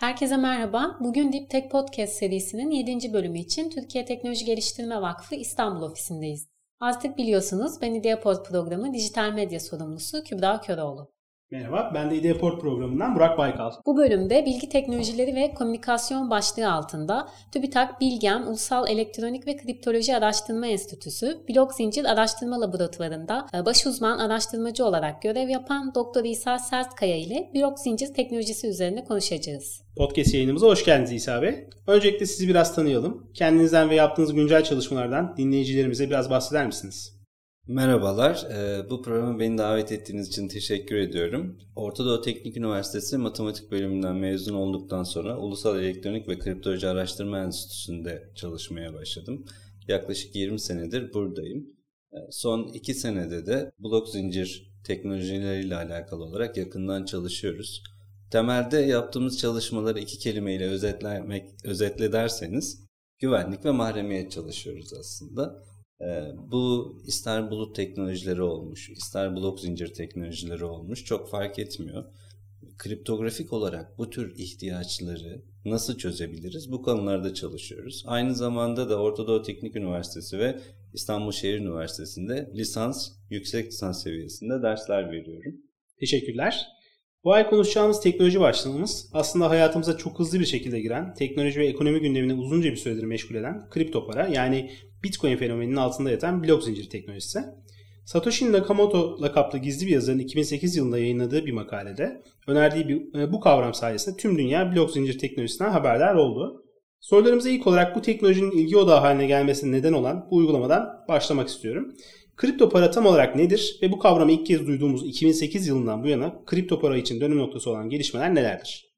Herkese merhaba. Bugün Deep Tech Podcast serisinin 7. bölümü için Türkiye Teknoloji Geliştirme Vakfı İstanbul ofisindeyiz. Artık biliyorsunuz ben İdeaport programı dijital medya sorumlusu Kübra Köroğlu. Merhaba, ben de İdeaport programından Burak Baykal. Bu bölümde bilgi teknolojileri ve komünikasyon başlığı altında TÜBİTAK Bilgen Ulusal Elektronik ve Kriptoloji Araştırma Enstitüsü Blok Zincir Araştırma Laboratuvarı'nda e, baş uzman araştırmacı olarak görev yapan Dr. İsa Sertkaya ile blok zincir teknolojisi üzerine konuşacağız. Podcast yayınımıza hoş geldiniz İsa Bey. Öncelikle sizi biraz tanıyalım. Kendinizden ve yaptığınız güncel çalışmalardan dinleyicilerimize biraz bahseder misiniz? Merhabalar, ee, bu programa beni davet ettiğiniz için teşekkür ediyorum. Orta Doğu Teknik Üniversitesi Matematik Bölümünden mezun olduktan sonra Ulusal Elektronik ve Kriptoloji Araştırma Enstitüsü'nde çalışmaya başladım. Yaklaşık 20 senedir buradayım. Ee, son 2 senede de blok zincir teknolojileriyle alakalı olarak yakından çalışıyoruz. Temelde yaptığımız çalışmaları iki kelimeyle özetlemek, özetle derseniz güvenlik ve mahremiyet çalışıyoruz aslında. Ee, bu ister bulut teknolojileri olmuş, ister blok zincir teknolojileri olmuş çok fark etmiyor. Kriptografik olarak bu tür ihtiyaçları nasıl çözebiliriz? Bu konularda çalışıyoruz. Aynı zamanda da Orta Doğu Teknik Üniversitesi ve İstanbul Şehir Üniversitesi'nde lisans, yüksek lisans seviyesinde dersler veriyorum. Teşekkürler. Bu ay konuşacağımız teknoloji başlığımız aslında hayatımıza çok hızlı bir şekilde giren, teknoloji ve ekonomi gündemini uzunca bir süredir meşgul eden kripto para yani Bitcoin fenomeninin altında yatan blok zinciri teknolojisi. Satoshi Nakamoto lakaplı gizli bir yazarın 2008 yılında yayınladığı bir makalede önerdiği bir, e, bu kavram sayesinde tüm dünya blok zincir teknolojisinden haberdar oldu. Sorularımıza ilk olarak bu teknolojinin ilgi odağı haline gelmesine neden olan bu uygulamadan başlamak istiyorum. Kripto para tam olarak nedir ve bu kavramı ilk kez duyduğumuz 2008 yılından bu yana kripto para için dönüm noktası olan gelişmeler nelerdir?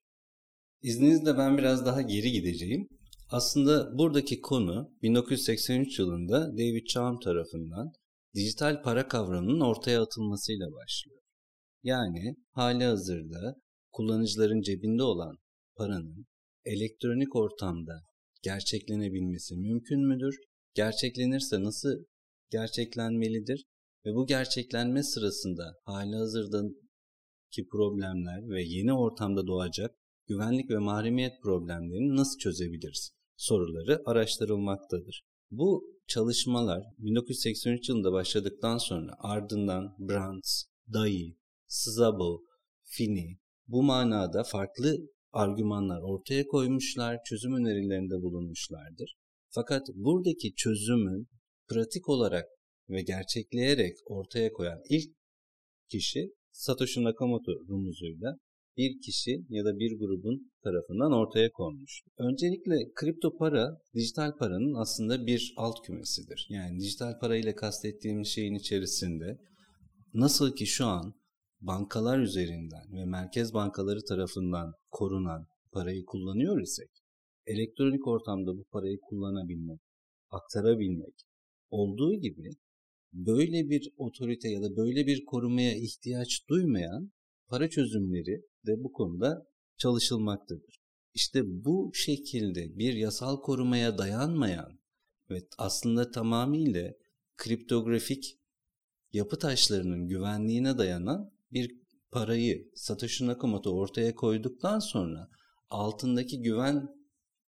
İzninizle ben biraz daha geri gideceğim. Aslında buradaki konu 1983 yılında David Chaum tarafından dijital para kavramının ortaya atılmasıyla başlıyor. Yani hali hazırda kullanıcıların cebinde olan paranın elektronik ortamda gerçeklenebilmesi mümkün müdür? Gerçeklenirse nasıl gerçeklenmelidir? Ve bu gerçeklenme sırasında hali hazırdaki problemler ve yeni ortamda doğacak güvenlik ve mahremiyet problemlerini nasıl çözebiliriz? Soruları araştırılmaktadır. Bu çalışmalar 1983 yılında başladıktan sonra ardından Brands, Dai, Szabo, Fini bu manada farklı argümanlar ortaya koymuşlar, çözüm önerilerinde bulunmuşlardır. Fakat buradaki çözümün pratik olarak ve gerçekleyerek ortaya koyan ilk kişi Satoshi Nakamoto rumuzuyla bir kişi ya da bir grubun tarafından ortaya konmuş. Öncelikle kripto para dijital paranın aslında bir alt kümesidir. Yani dijital para ile kastettiğimiz şeyin içerisinde nasıl ki şu an bankalar üzerinden ve merkez bankaları tarafından korunan parayı kullanıyor isek, elektronik ortamda bu parayı kullanabilmek, aktarabilmek olduğu gibi böyle bir otorite ya da böyle bir korumaya ihtiyaç duymayan para çözümleri de bu konuda çalışılmaktadır. İşte bu şekilde bir yasal korumaya dayanmayan ve aslında tamamıyla kriptografik yapı taşlarının güvenliğine dayanan bir parayı Satoshi Nakamoto ortaya koyduktan sonra altındaki güven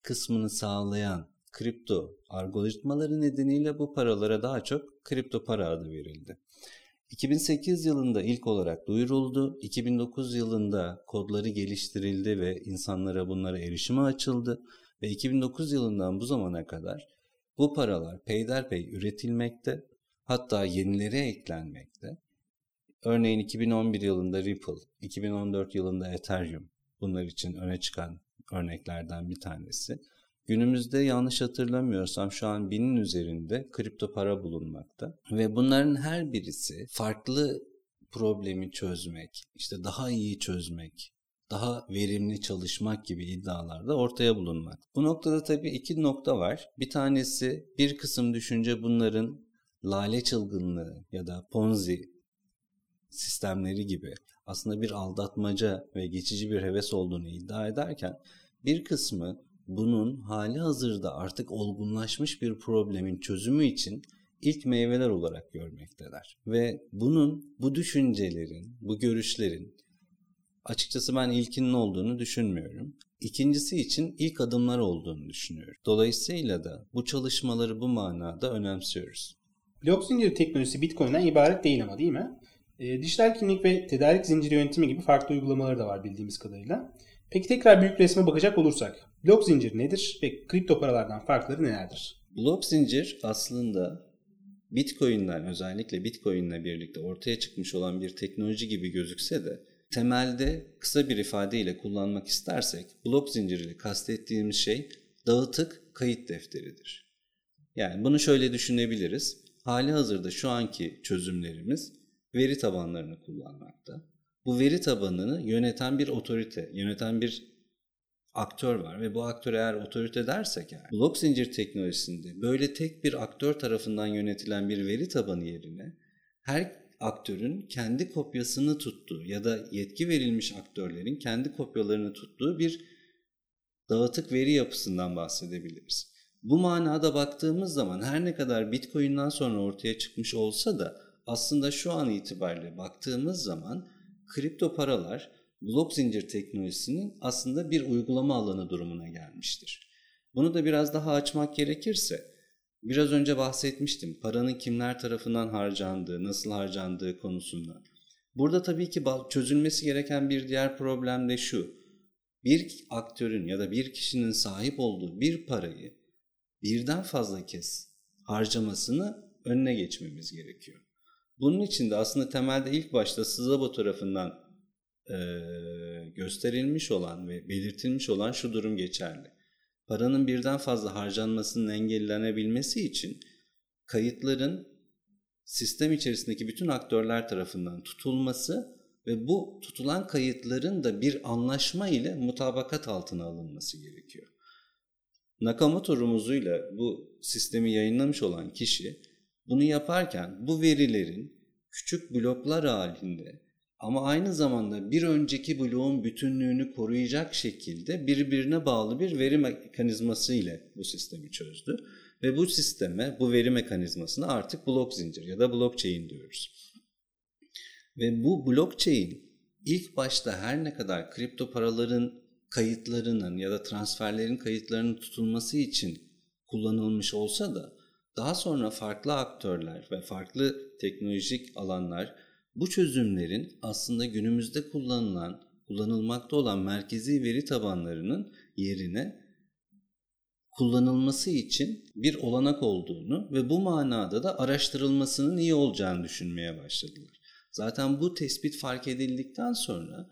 kısmını sağlayan kripto algoritmaları nedeniyle bu paralara daha çok kripto para adı verildi. 2008 yılında ilk olarak duyuruldu. 2009 yılında kodları geliştirildi ve insanlara bunlara erişime açıldı. Ve 2009 yılından bu zamana kadar bu paralar peyderpey üretilmekte. Hatta yenileri eklenmekte. Örneğin 2011 yılında Ripple, 2014 yılında Ethereum bunlar için öne çıkan örneklerden bir tanesi. Günümüzde yanlış hatırlamıyorsam şu an binin üzerinde kripto para bulunmakta. Ve bunların her birisi farklı problemi çözmek, işte daha iyi çözmek, daha verimli çalışmak gibi iddialarda ortaya bulunmak. Bu noktada tabii iki nokta var. Bir tanesi bir kısım düşünce bunların lale çılgınlığı ya da ponzi sistemleri gibi aslında bir aldatmaca ve geçici bir heves olduğunu iddia ederken bir kısmı bunun hali hazırda artık olgunlaşmış bir problemin çözümü için ilk meyveler olarak görmekteler. Ve bunun, bu düşüncelerin, bu görüşlerin açıkçası ben ilkinin olduğunu düşünmüyorum. ikincisi için ilk adımlar olduğunu düşünüyorum. Dolayısıyla da bu çalışmaları bu manada önemsiyoruz. Blok zinciri teknolojisi Bitcoin'den ibaret değil ama değil mi? E, dijital kimlik ve tedarik zinciri yönetimi gibi farklı uygulamaları da var bildiğimiz kadarıyla. Peki tekrar büyük resme bakacak olursak blok zincir nedir ve kripto paralardan farkları nelerdir? Blok zincir aslında Bitcoin'den özellikle Bitcoin'le birlikte ortaya çıkmış olan bir teknoloji gibi gözükse de temelde kısa bir ifadeyle kullanmak istersek blok zinciriyle kastettiğimiz şey dağıtık kayıt defteridir. Yani bunu şöyle düşünebiliriz. Hali hazırda şu anki çözümlerimiz veri tabanlarını kullanmakta. Bu veri tabanını yöneten bir otorite, yöneten bir aktör var ve bu aktör eğer otorite dersek yani blok zincir teknolojisinde böyle tek bir aktör tarafından yönetilen bir veri tabanı yerine her aktörün kendi kopyasını tuttuğu ya da yetki verilmiş aktörlerin kendi kopyalarını tuttuğu bir dağıtık veri yapısından bahsedebiliriz. Bu manada baktığımız zaman her ne kadar Bitcoin'den sonra ortaya çıkmış olsa da aslında şu an itibariyle baktığımız zaman kripto paralar blok zincir teknolojisinin aslında bir uygulama alanı durumuna gelmiştir. Bunu da biraz daha açmak gerekirse biraz önce bahsetmiştim paranın kimler tarafından harcandığı, nasıl harcandığı konusunda. Burada tabii ki çözülmesi gereken bir diğer problem de şu. Bir aktörün ya da bir kişinin sahip olduğu bir parayı birden fazla kez harcamasını önüne geçmemiz gerekiyor. Bunun için de aslında temelde ilk başta Szabo tarafından e, gösterilmiş olan ve belirtilmiş olan şu durum geçerli. Paranın birden fazla harcanmasının engellenebilmesi için kayıtların sistem içerisindeki bütün aktörler tarafından tutulması ve bu tutulan kayıtların da bir anlaşma ile mutabakat altına alınması gerekiyor. Nakamoto rumuzuyla bu sistemi yayınlamış olan kişi bunu yaparken bu verilerin küçük bloklar halinde ama aynı zamanda bir önceki bloğun bütünlüğünü koruyacak şekilde birbirine bağlı bir veri mekanizması ile bu sistemi çözdü. Ve bu sisteme, bu veri mekanizmasına artık blok zincir ya da blockchain diyoruz. Ve bu blockchain ilk başta her ne kadar kripto paraların kayıtlarının ya da transferlerin kayıtlarının tutulması için kullanılmış olsa da daha sonra farklı aktörler ve farklı teknolojik alanlar bu çözümlerin aslında günümüzde kullanılan, kullanılmakta olan merkezi veri tabanlarının yerine kullanılması için bir olanak olduğunu ve bu manada da araştırılmasının iyi olacağını düşünmeye başladılar. Zaten bu tespit fark edildikten sonra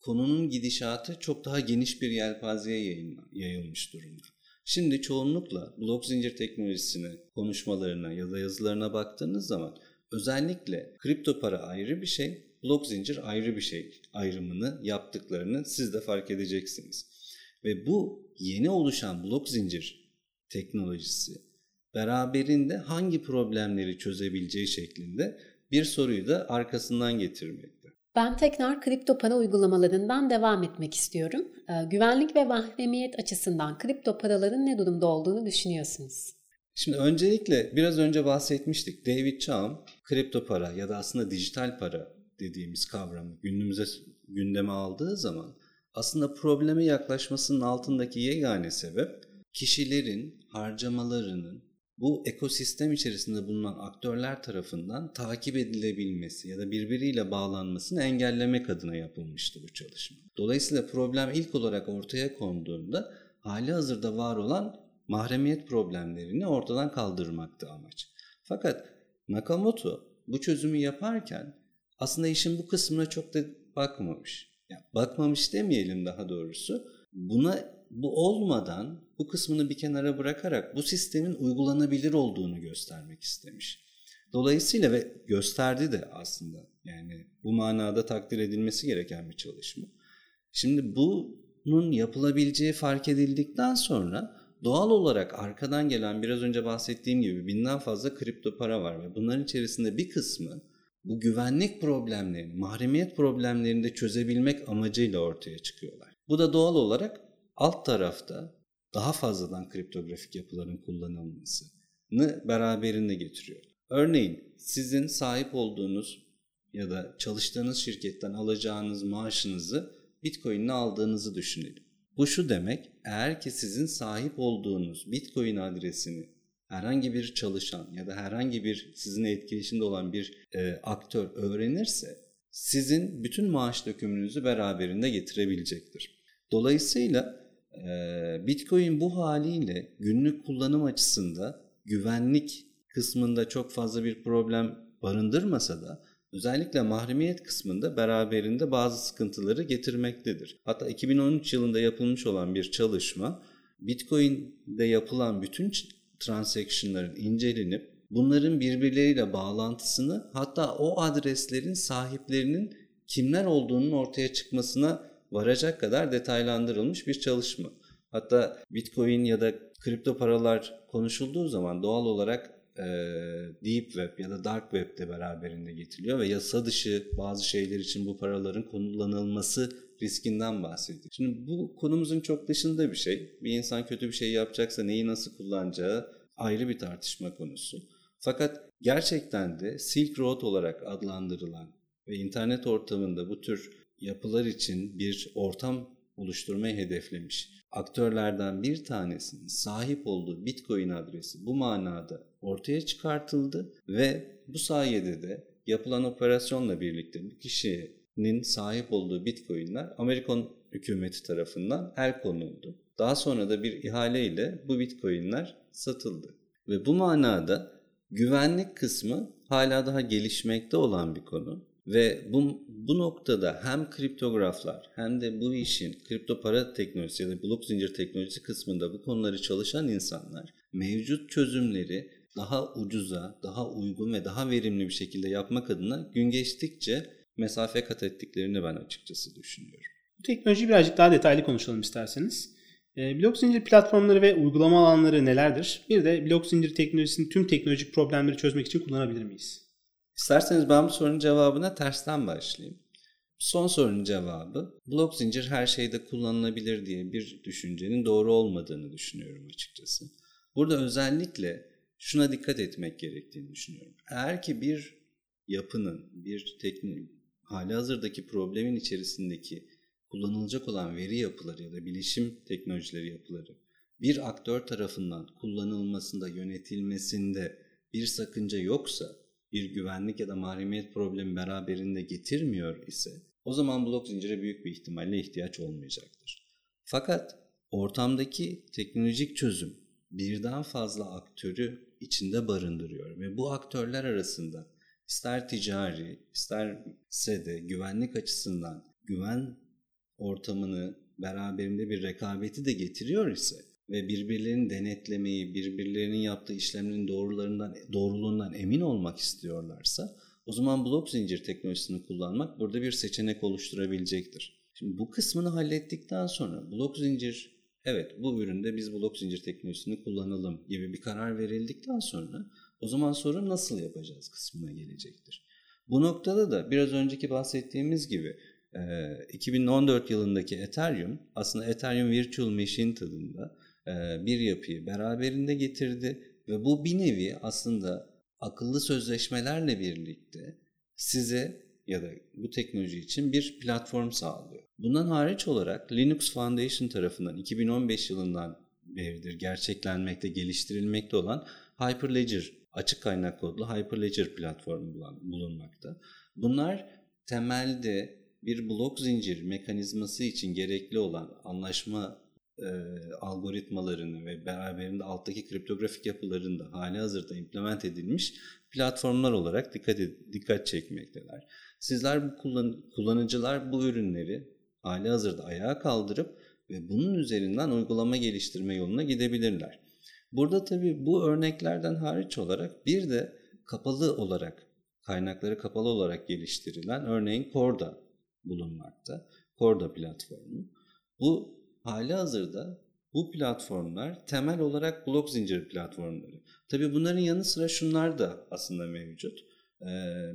konunun gidişatı çok daha geniş bir yelpazeye yayılmış durumda. Şimdi çoğunlukla blok zincir teknolojisine, konuşmalarına ya da yazılarına baktığınız zaman özellikle kripto para ayrı bir şey, blok zincir ayrı bir şey ayrımını yaptıklarını siz de fark edeceksiniz. Ve bu yeni oluşan blok zincir teknolojisi beraberinde hangi problemleri çözebileceği şeklinde bir soruyu da arkasından getirmekte. Ben tekrar kripto para uygulamalarından devam etmek istiyorum. Ee, güvenlik ve mahremiyet açısından kripto paraların ne durumda olduğunu düşünüyorsunuz? Şimdi öncelikle biraz önce bahsetmiştik. David Chaum kripto para ya da aslında dijital para dediğimiz kavramı günümüze gündeme aldığı zaman aslında probleme yaklaşmasının altındaki yegane sebep kişilerin harcamalarının bu ekosistem içerisinde bulunan aktörler tarafından takip edilebilmesi ya da birbiriyle bağlanmasını engellemek adına yapılmıştı bu çalışma. Dolayısıyla problem ilk olarak ortaya konduğunda hali hazırda var olan mahremiyet problemlerini ortadan kaldırmaktı amaç. Fakat Nakamoto bu çözümü yaparken aslında işin bu kısmına çok da bakmamış. Yani bakmamış demeyelim daha doğrusu. Buna bu olmadan bu kısmını bir kenara bırakarak bu sistemin uygulanabilir olduğunu göstermek istemiş. Dolayısıyla ve gösterdi de aslında yani bu manada takdir edilmesi gereken bir çalışma. Şimdi bunun yapılabileceği fark edildikten sonra doğal olarak arkadan gelen biraz önce bahsettiğim gibi binden fazla kripto para var ve bunların içerisinde bir kısmı bu güvenlik problemlerini, mahremiyet problemlerini de çözebilmek amacıyla ortaya çıkıyorlar. Bu da doğal olarak alt tarafta daha fazladan kriptografik yapıların kullanılmasını beraberinde getiriyor. Örneğin sizin sahip olduğunuz ya da çalıştığınız şirketten alacağınız maaşınızı Bitcoin'le aldığınızı düşünelim. Bu şu demek, eğer ki sizin sahip olduğunuz Bitcoin adresini herhangi bir çalışan ya da herhangi bir sizin etkileşimde olan bir e, aktör öğrenirse sizin bütün maaş dökümünüzü beraberinde getirebilecektir. Dolayısıyla e, Bitcoin bu haliyle günlük kullanım açısında güvenlik kısmında çok fazla bir problem barındırmasa da özellikle mahremiyet kısmında beraberinde bazı sıkıntıları getirmektedir. Hatta 2013 yılında yapılmış olan bir çalışma Bitcoin'de yapılan bütün transaction'ların incelenip bunların birbirleriyle bağlantısını hatta o adreslerin sahiplerinin kimler olduğunun ortaya çıkmasına varacak kadar detaylandırılmış bir çalışma. Hatta Bitcoin ya da kripto paralar konuşulduğu zaman doğal olarak e, Deep Web ya da Dark Web de beraberinde getiriliyor ve yasa dışı bazı şeyler için bu paraların kullanılması riskinden bahsediyor. Şimdi bu konumuzun çok dışında bir şey. Bir insan kötü bir şey yapacaksa neyi nasıl kullanacağı ayrı bir tartışma konusu. Fakat gerçekten de Silk Road olarak adlandırılan ve internet ortamında bu tür yapılar için bir ortam oluşturmayı hedeflemiş aktörlerden bir tanesinin sahip olduğu Bitcoin adresi bu manada ortaya çıkartıldı ve bu sayede de yapılan operasyonla birlikte bu kişinin sahip olduğu Bitcoin'ler Amerikan hükümeti tarafından el konuldu. Daha sonra da bir ihale ile bu Bitcoin'ler satıldı. Ve bu manada güvenlik kısmı hala daha gelişmekte olan bir konu. Ve bu, bu noktada hem kriptograflar hem de bu işin kripto para teknolojisi ya da blok zincir teknolojisi kısmında bu konuları çalışan insanlar mevcut çözümleri daha ucuza, daha uygun ve daha verimli bir şekilde yapmak adına gün geçtikçe mesafe kat ettiklerini ben açıkçası düşünüyorum. Bu teknolojiyi birazcık daha detaylı konuşalım isterseniz. E, blok zincir platformları ve uygulama alanları nelerdir? Bir de blok zincir teknolojisinin tüm teknolojik problemleri çözmek için kullanabilir miyiz? İsterseniz ben bu sorunun cevabına tersten başlayayım. Son sorunun cevabı blok zincir her şeyde kullanılabilir diye bir düşüncenin doğru olmadığını düşünüyorum açıkçası. Burada özellikle şuna dikkat etmek gerektiğini düşünüyorum. Eğer ki bir yapının, bir teknik, hali hazırdaki problemin içerisindeki kullanılacak olan veri yapıları ya da bilişim teknolojileri yapıları bir aktör tarafından kullanılmasında, yönetilmesinde bir sakınca yoksa bir güvenlik ya da mahremiyet problemi beraberinde getirmiyor ise o zaman blok zincire büyük bir ihtimalle ihtiyaç olmayacaktır. Fakat ortamdaki teknolojik çözüm birden fazla aktörü içinde barındırıyor ve bu aktörler arasında ister ticari isterse de güvenlik açısından güven ortamını beraberinde bir rekabeti de getiriyor ise ve birbirlerini denetlemeyi, birbirlerinin yaptığı işlemlerin doğrularından, doğruluğundan emin olmak istiyorlarsa o zaman blok zincir teknolojisini kullanmak burada bir seçenek oluşturabilecektir. Şimdi bu kısmını hallettikten sonra blok zincir evet bu üründe biz blok zincir teknolojisini kullanalım gibi bir karar verildikten sonra o zaman sorun nasıl yapacağız kısmına gelecektir. Bu noktada da biraz önceki bahsettiğimiz gibi 2014 yılındaki Ethereum aslında Ethereum Virtual Machine tadında bir yapıyı beraberinde getirdi ve bu bir nevi aslında akıllı sözleşmelerle birlikte size ya da bu teknoloji için bir platform sağlıyor. Bundan hariç olarak Linux Foundation tarafından 2015 yılından beridir gerçeklenmekte, geliştirilmekte olan Hyperledger, açık kaynak kodlu Hyperledger platformu bulunmakta. Bunlar temelde bir blok zincir mekanizması için gerekli olan anlaşma e, algoritmalarını ve beraberinde alttaki kriptografik yapılarını da hali hazırda implement edilmiş platformlar olarak dikkat dikkat çekmekteler. Sizler bu kullan kullanıcılar bu ürünleri hali hazırda ayağa kaldırıp ve bunun üzerinden uygulama geliştirme yoluna gidebilirler. Burada tabii bu örneklerden hariç olarak bir de kapalı olarak kaynakları kapalı olarak geliştirilen örneğin Corda bulunmakta. Corda platformu. Bu hali hazırda bu platformlar temel olarak blok zincir platformları. Tabii bunların yanı sıra şunlar da aslında mevcut. Ee,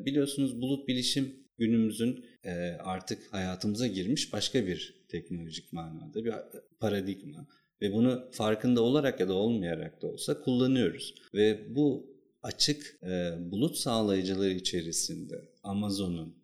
biliyorsunuz bulut bilişim günümüzün e, artık hayatımıza girmiş başka bir teknolojik manada bir paradigma. Ve bunu farkında olarak ya da olmayarak da olsa kullanıyoruz. Ve bu açık e, bulut sağlayıcıları içerisinde Amazon'un,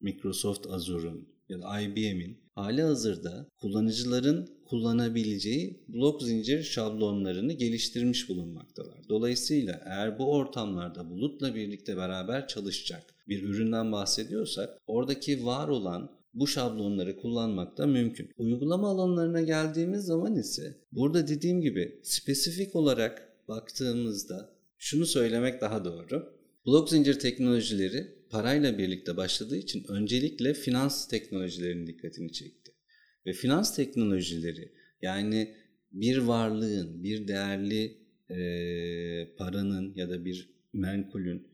Microsoft Azure'un ya da IBM'in hali hazırda kullanıcıların kullanabileceği blok zincir şablonlarını geliştirmiş bulunmaktalar. Dolayısıyla eğer bu ortamlarda bulutla birlikte beraber çalışacak bir üründen bahsediyorsak oradaki var olan bu şablonları kullanmak da mümkün. Uygulama alanlarına geldiğimiz zaman ise burada dediğim gibi spesifik olarak baktığımızda şunu söylemek daha doğru. Blok zincir teknolojileri parayla birlikte başladığı için öncelikle finans teknolojilerinin dikkatini çekti. Ve finans teknolojileri yani bir varlığın, bir değerli e, paranın ya da bir menkulün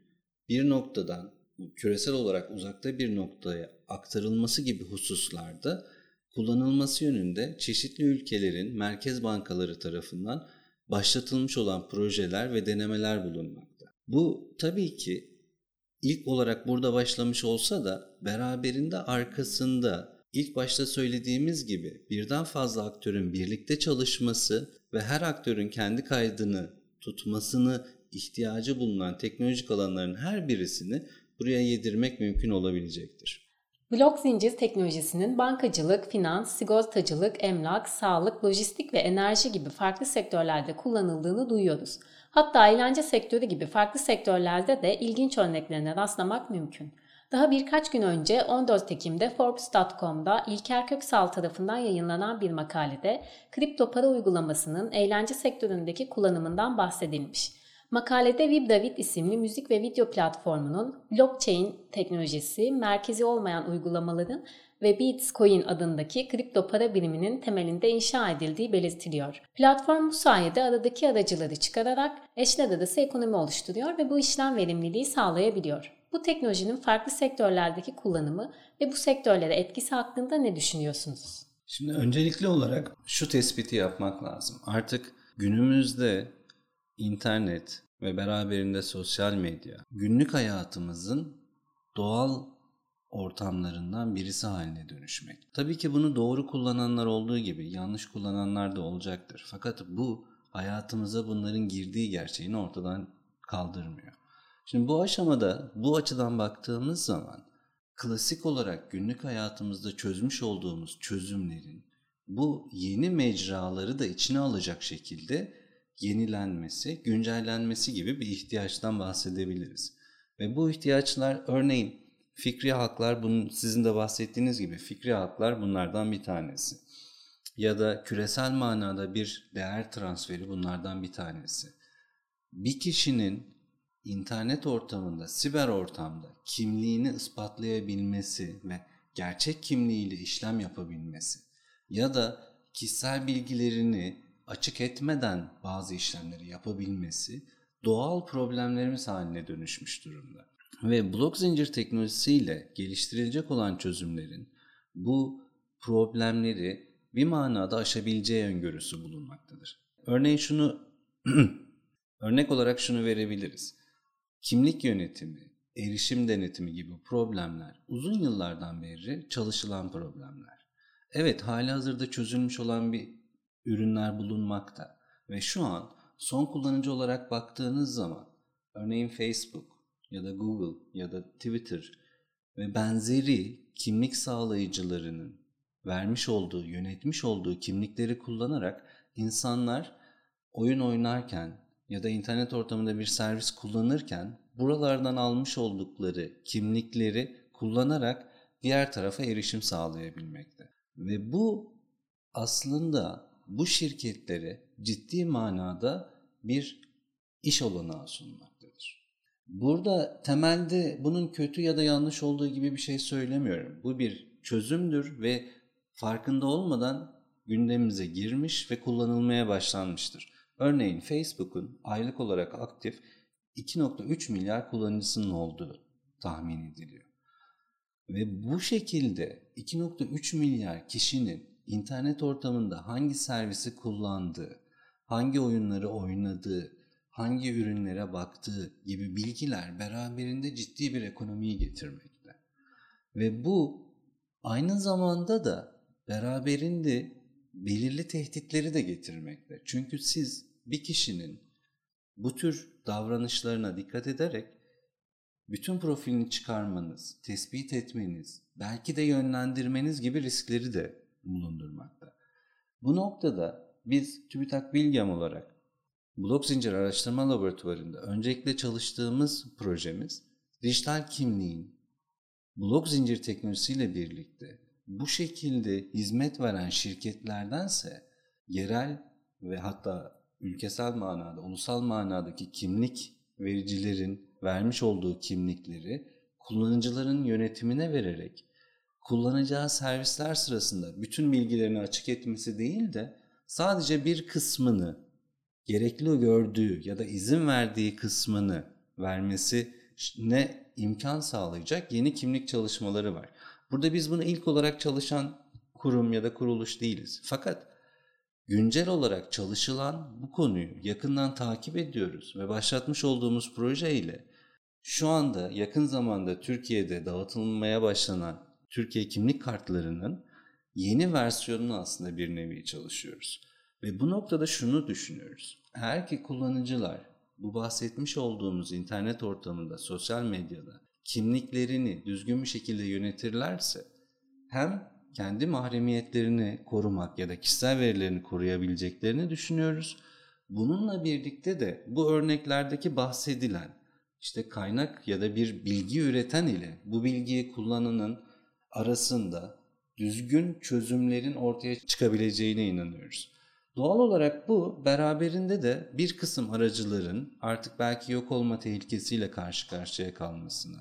bir noktadan küresel olarak uzakta bir noktaya aktarılması gibi hususlarda kullanılması yönünde çeşitli ülkelerin merkez bankaları tarafından başlatılmış olan projeler ve denemeler bulunmakta. Bu tabii ki ilk olarak burada başlamış olsa da beraberinde arkasında ilk başta söylediğimiz gibi birden fazla aktörün birlikte çalışması ve her aktörün kendi kaydını tutmasını ihtiyacı bulunan teknolojik alanların her birisini buraya yedirmek mümkün olabilecektir. Blok zincir teknolojisinin bankacılık, finans, sigortacılık, emlak, sağlık, lojistik ve enerji gibi farklı sektörlerde kullanıldığını duyuyoruz. Hatta eğlence sektörü gibi farklı sektörlerde de ilginç örneklerine rastlamak mümkün. Daha birkaç gün önce 14 Ekim'de Forbes.com'da İlker Köksal tarafından yayınlanan bir makalede kripto para uygulamasının eğlence sektöründeki kullanımından bahsedilmiş. Makalede Vibravit isimli müzik ve video platformunun blockchain teknolojisi, merkezi olmayan uygulamaların ve Bitcoin adındaki kripto para biriminin temelinde inşa edildiği belirtiliyor. Platform bu sayede aradaki aracıları çıkararak eşler arası ekonomi oluşturuyor ve bu işlem verimliliği sağlayabiliyor. Bu teknolojinin farklı sektörlerdeki kullanımı ve bu sektörlere etkisi hakkında ne düşünüyorsunuz? Şimdi öncelikli olarak şu tespiti yapmak lazım. Artık günümüzde internet ve beraberinde sosyal medya günlük hayatımızın doğal ortamlarından birisi haline dönüşmek. Tabii ki bunu doğru kullananlar olduğu gibi yanlış kullananlar da olacaktır. Fakat bu hayatımıza bunların girdiği gerçeğini ortadan kaldırmıyor. Şimdi bu aşamada bu açıdan baktığımız zaman klasik olarak günlük hayatımızda çözmüş olduğumuz çözümlerin bu yeni mecraları da içine alacak şekilde yenilenmesi, güncellenmesi gibi bir ihtiyaçtan bahsedebiliriz. Ve bu ihtiyaçlar örneğin fikri haklar bunun sizin de bahsettiğiniz gibi fikri haklar bunlardan bir tanesi. Ya da küresel manada bir değer transferi bunlardan bir tanesi. Bir kişinin internet ortamında, siber ortamda kimliğini ispatlayabilmesi ve gerçek kimliğiyle işlem yapabilmesi ya da kişisel bilgilerini açık etmeden bazı işlemleri yapabilmesi doğal problemlerimiz haline dönüşmüş durumda. Ve blok zincir teknolojisiyle geliştirilecek olan çözümlerin bu problemleri bir manada aşabileceği öngörüsü bulunmaktadır. Örneğin şunu örnek olarak şunu verebiliriz. Kimlik yönetimi, erişim denetimi gibi problemler uzun yıllardan beri çalışılan problemler. Evet hali hazırda çözülmüş olan bir ürünler bulunmakta ve şu an son kullanıcı olarak baktığınız zaman örneğin Facebook ya da Google ya da Twitter ve benzeri kimlik sağlayıcılarının vermiş olduğu, yönetmiş olduğu kimlikleri kullanarak insanlar oyun oynarken ya da internet ortamında bir servis kullanırken buralardan almış oldukları kimlikleri kullanarak diğer tarafa erişim sağlayabilmekte. Ve bu aslında bu şirketlere ciddi manada bir iş olanağı sunmaktadır. Burada temelde bunun kötü ya da yanlış olduğu gibi bir şey söylemiyorum. Bu bir çözümdür ve farkında olmadan gündemimize girmiş ve kullanılmaya başlanmıştır. Örneğin Facebook'un aylık olarak aktif 2.3 milyar kullanıcısının olduğu tahmin ediliyor. Ve bu şekilde 2.3 milyar kişinin internet ortamında hangi servisi kullandığı, hangi oyunları oynadığı, hangi ürünlere baktığı gibi bilgiler beraberinde ciddi bir ekonomiyi getirmekte. Ve bu aynı zamanda da beraberinde belirli tehditleri de getirmekte. Çünkü siz bir kişinin bu tür davranışlarına dikkat ederek bütün profilini çıkarmanız, tespit etmeniz, belki de yönlendirmeniz gibi riskleri de bulundurmakta. Bu noktada biz TÜBİTAK Bilgem olarak Blok Zincir Araştırma Laboratuvarı'nda öncelikle çalıştığımız projemiz dijital kimliğin blok zincir teknolojisiyle birlikte bu şekilde hizmet veren şirketlerdense yerel ve hatta ülkesel manada, ulusal manadaki kimlik vericilerin vermiş olduğu kimlikleri kullanıcıların yönetimine vererek kullanacağı servisler sırasında bütün bilgilerini açık etmesi değil de sadece bir kısmını gerekli gördüğü ya da izin verdiği kısmını vermesi ne imkan sağlayacak yeni kimlik çalışmaları var. Burada biz bunu ilk olarak çalışan kurum ya da kuruluş değiliz. Fakat güncel olarak çalışılan bu konuyu yakından takip ediyoruz ve başlatmış olduğumuz proje ile şu anda yakın zamanda Türkiye'de dağıtılmaya başlanan Türkiye kimlik kartlarının yeni versiyonunu aslında bir nevi çalışıyoruz. Ve bu noktada şunu düşünüyoruz. Eğer ki kullanıcılar bu bahsetmiş olduğumuz internet ortamında, sosyal medyada kimliklerini düzgün bir şekilde yönetirlerse hem kendi mahremiyetlerini korumak ya da kişisel verilerini koruyabileceklerini düşünüyoruz. Bununla birlikte de bu örneklerdeki bahsedilen işte kaynak ya da bir bilgi üreten ile bu bilgiyi kullananın arasında düzgün çözümlerin ortaya çıkabileceğine inanıyoruz. Doğal olarak bu beraberinde de bir kısım aracıların artık belki yok olma tehlikesiyle karşı karşıya kalmasını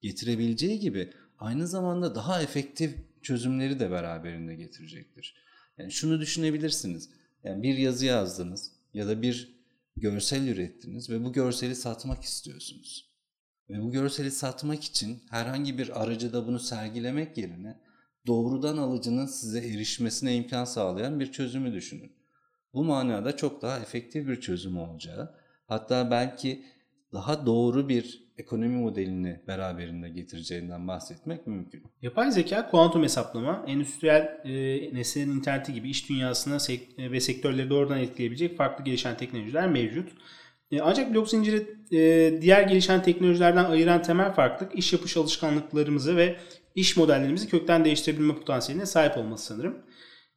getirebileceği gibi aynı zamanda daha efektif çözümleri de beraberinde getirecektir. Yani şunu düşünebilirsiniz. Yani bir yazı yazdınız ya da bir görsel ürettiniz ve bu görseli satmak istiyorsunuz. Ve bu görseli satmak için herhangi bir aracıda bunu sergilemek yerine doğrudan alıcının size erişmesine imkan sağlayan bir çözümü düşünün. Bu manada çok daha efektif bir çözüm olacağı, hatta belki daha doğru bir ekonomi modelini beraberinde getireceğinden bahsetmek mümkün. Yapay zeka, kuantum hesaplama, endüstriyel e, nesnenin interneti gibi iş dünyasına sek- e, ve sektörleri doğrudan etkileyebilecek farklı gelişen teknolojiler mevcut. E, ancak blok zinciri e, diğer gelişen teknolojilerden ayıran temel farklılık iş yapış alışkanlıklarımızı ve iş modellerimizi kökten değiştirebilme potansiyeline sahip olması sanırım.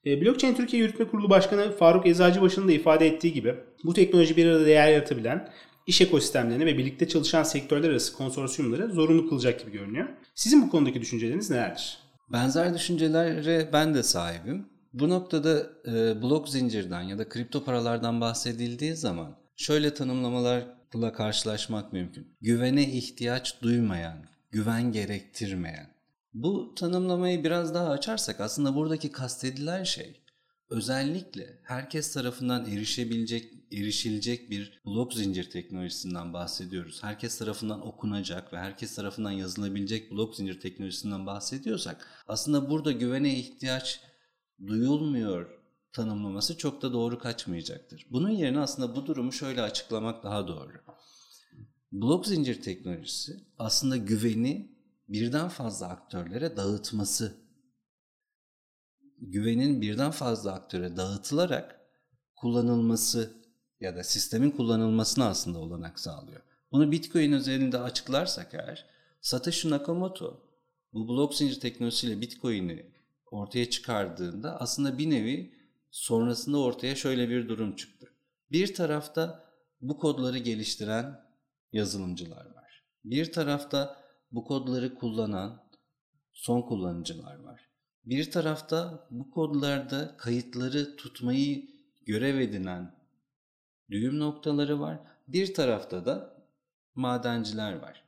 E, Blockchain Türkiye Yürütme Kurulu Başkanı Faruk Eczacıbaşı'nın da ifade ettiği gibi bu teknoloji bir arada değer yaratabilen iş ekosistemlerini ve birlikte çalışan sektörler arası konsorsiyumları zorunlu kılacak gibi görünüyor. Sizin bu konudaki düşünceleriniz nelerdir? Benzer düşüncelere ben de sahibim. Bu noktada e, blok zincirden ya da kripto paralardan bahsedildiği zaman şöyle tanımlamalarla karşılaşmak mümkün. Güvene ihtiyaç duymayan, güven gerektirmeyen. Bu tanımlamayı biraz daha açarsak aslında buradaki kastedilen şey özellikle herkes tarafından erişebilecek, erişilecek bir blok zincir teknolojisinden bahsediyoruz. Herkes tarafından okunacak ve herkes tarafından yazılabilecek blok zincir teknolojisinden bahsediyorsak aslında burada güvene ihtiyaç duyulmuyor tanımlaması çok da doğru kaçmayacaktır. Bunun yerine aslında bu durumu şöyle açıklamak daha doğru. Blok zincir teknolojisi aslında güveni birden fazla aktörlere dağıtması güvenin birden fazla aktöre dağıtılarak kullanılması ya da sistemin kullanılmasına aslında olanak sağlıyor. Bunu Bitcoin özelinde açıklarsak eğer Satoshi Nakamoto bu blok zincir teknolojisiyle Bitcoin'i ortaya çıkardığında aslında bir nevi sonrasında ortaya şöyle bir durum çıktı. Bir tarafta bu kodları geliştiren yazılımcılar var. Bir tarafta bu kodları kullanan son kullanıcılar var. Bir tarafta bu kodlarda kayıtları tutmayı görev edinen düğüm noktaları var. Bir tarafta da madenciler var.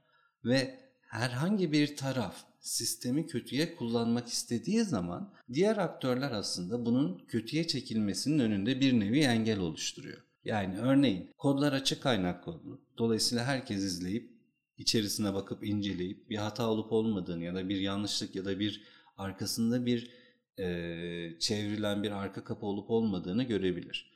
Ve herhangi bir taraf sistemi kötüye kullanmak istediği zaman diğer aktörler aslında bunun kötüye çekilmesinin önünde bir nevi engel oluşturuyor. Yani örneğin kodlar açık kaynak kodlu. Dolayısıyla herkes izleyip içerisine bakıp inceleyip bir hata olup olmadığını ya da bir yanlışlık ya da bir arkasında bir e, çevrilen bir arka kapı olup olmadığını görebilir.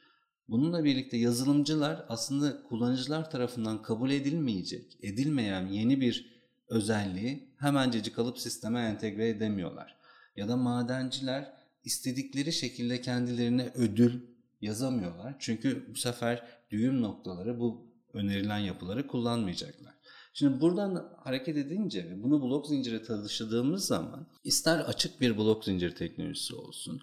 Bununla birlikte yazılımcılar aslında kullanıcılar tarafından kabul edilmeyecek, edilmeyen yeni bir özelliği hemencecik alıp sisteme entegre edemiyorlar. Ya da madenciler istedikleri şekilde kendilerine ödül yazamıyorlar. Çünkü bu sefer düğüm noktaları bu önerilen yapıları kullanmayacaklar. Şimdi buradan hareket edince ve bunu blok zincire taşıdığımız zaman ister açık bir blok zincir teknolojisi olsun,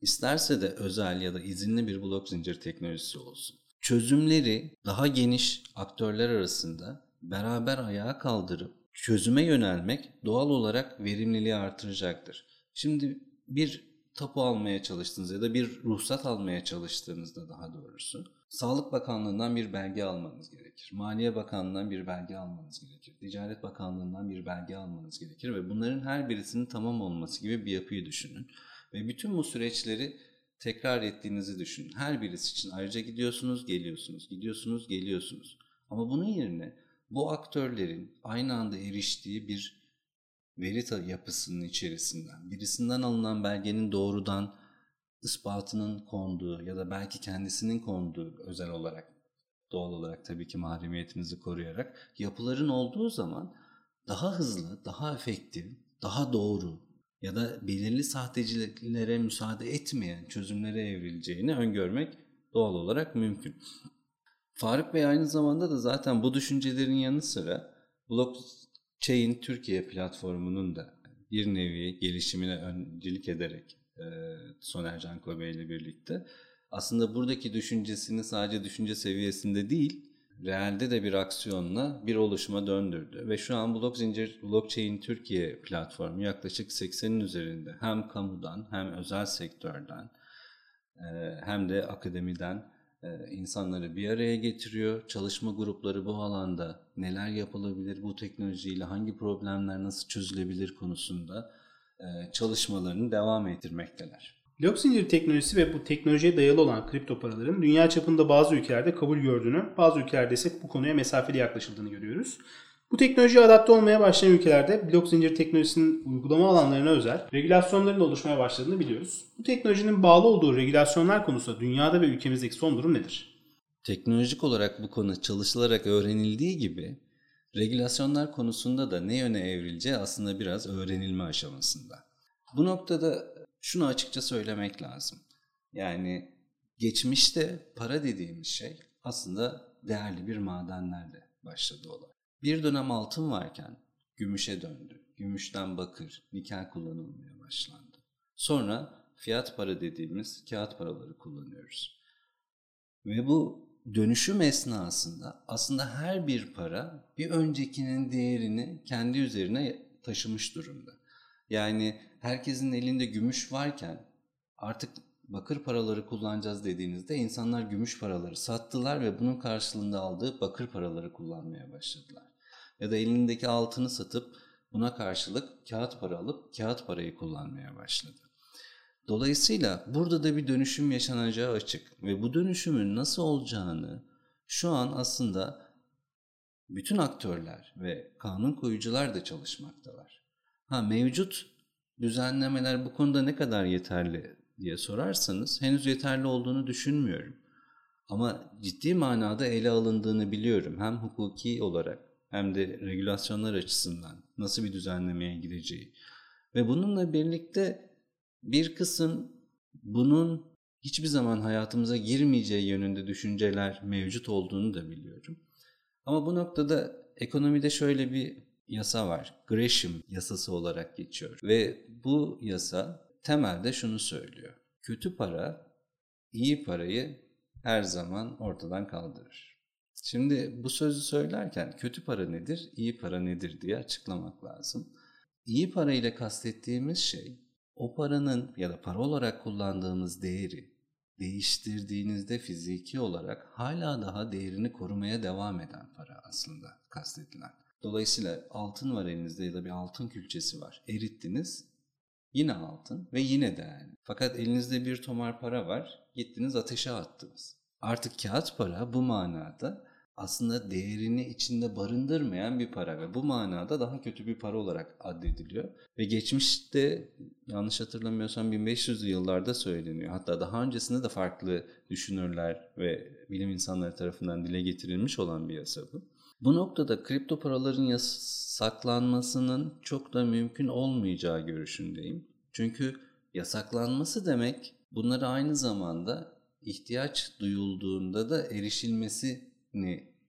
isterse de özel ya da izinli bir blok zincir teknolojisi olsun. Çözümleri daha geniş aktörler arasında beraber ayağa kaldırıp çözüme yönelmek doğal olarak verimliliği artıracaktır. Şimdi bir tapu almaya çalıştığınız ya da bir ruhsat almaya çalıştığınızda daha doğrusu Sağlık Bakanlığı'ndan bir belge almanız gerekir. Maliye Bakanlığı'ndan bir belge almanız gerekir. Ticaret Bakanlığı'ndan bir belge almanız gerekir ve bunların her birisinin tamam olması gibi bir yapıyı düşünün. Ve bütün bu süreçleri tekrar ettiğinizi düşünün. Her birisi için ayrıca gidiyorsunuz, geliyorsunuz, gidiyorsunuz, geliyorsunuz. Ama bunun yerine bu aktörlerin aynı anda eriştiği bir veri yapısının içerisinden, birisinden alınan belgenin doğrudan ispatının konduğu ya da belki kendisinin konduğu özel olarak doğal olarak tabii ki mahremiyetinizi koruyarak yapıların olduğu zaman daha hızlı, daha efektif, daha doğru ya da belirli sahteciliklere müsaade etmeyen çözümlere evrileceğini öngörmek doğal olarak mümkün. Faruk Bey aynı zamanda da zaten bu düşüncelerin yanı sıra Blockchain Türkiye platformunun da bir nevi gelişimine öncülük ederek e, Soner Canko Bey ile birlikte aslında buradaki düşüncesini sadece düşünce seviyesinde değil realde de bir aksiyonla bir oluşuma döndürdü. Ve şu an Blok Zincir Blockchain Türkiye platformu yaklaşık 80'in üzerinde hem kamudan hem özel sektörden e, hem de akademiden insanları bir araya getiriyor. Çalışma grupları bu alanda neler yapılabilir, bu teknolojiyle hangi problemler nasıl çözülebilir konusunda e, çalışmalarını devam ettirmekteler. Blok zincir teknolojisi ve bu teknolojiye dayalı olan kripto paraların dünya çapında bazı ülkelerde kabul gördüğünü, bazı ülkelerde ise bu konuya mesafeli yaklaşıldığını görüyoruz. Bu teknolojiye adapte olmaya başlayan ülkelerde blok zincir teknolojisinin uygulama alanlarına özel regülasyonların oluşmaya başladığını biliyoruz. Bu teknolojinin bağlı olduğu regülasyonlar konusunda dünyada ve ülkemizdeki son durum nedir? Teknolojik olarak bu konu çalışılarak öğrenildiği gibi regülasyonlar konusunda da ne yöne evrileceği aslında biraz öğrenilme aşamasında. Bu noktada şunu açıkça söylemek lazım. Yani geçmişte para dediğimiz şey aslında değerli bir madenlerle başladı olay. Bir dönem altın varken gümüşe döndü. Gümüşten bakır, nikel kullanılmaya başlandı. Sonra fiyat para dediğimiz kağıt paraları kullanıyoruz. Ve bu dönüşüm esnasında aslında her bir para bir öncekinin değerini kendi üzerine taşımış durumda. Yani herkesin elinde gümüş varken artık bakır paraları kullanacağız dediğinizde insanlar gümüş paraları sattılar ve bunun karşılığında aldığı bakır paraları kullanmaya başladılar. Ya da elindeki altını satıp buna karşılık kağıt para alıp kağıt parayı kullanmaya başladı. Dolayısıyla burada da bir dönüşüm yaşanacağı açık ve bu dönüşümün nasıl olacağını şu an aslında bütün aktörler ve kanun koyucular da çalışmaktalar. Ha mevcut düzenlemeler bu konuda ne kadar yeterli diye sorarsanız henüz yeterli olduğunu düşünmüyorum. Ama ciddi manada ele alındığını biliyorum. Hem hukuki olarak hem de regülasyonlar açısından nasıl bir düzenlemeye gideceği. Ve bununla birlikte bir kısım bunun hiçbir zaman hayatımıza girmeyeceği yönünde düşünceler mevcut olduğunu da biliyorum. Ama bu noktada ekonomide şöyle bir yasa var. Gresham yasası olarak geçiyor. Ve bu yasa temelde şunu söylüyor. Kötü para iyi parayı her zaman ortadan kaldırır. Şimdi bu sözü söylerken kötü para nedir, iyi para nedir diye açıklamak lazım. İyi para ile kastettiğimiz şey o paranın ya da para olarak kullandığımız değeri değiştirdiğinizde fiziki olarak hala daha değerini korumaya devam eden para aslında kastedilen. Dolayısıyla altın var elinizde ya da bir altın külçesi var. Erittiniz yine altın ve yine değerli. Fakat elinizde bir tomar para var gittiniz ateşe attınız. Artık kağıt para bu manada aslında değerini içinde barındırmayan bir para ve bu manada daha kötü bir para olarak addediliyor. Ve geçmişte yanlış hatırlamıyorsam 1500'lü yıllarda söyleniyor. Hatta daha öncesinde de farklı düşünürler ve bilim insanları tarafından dile getirilmiş olan bir yasa bu. Bu noktada kripto paraların yasaklanmasının çok da mümkün olmayacağı görüşündeyim. Çünkü yasaklanması demek bunları aynı zamanda ihtiyaç duyulduğunda da erişilmesi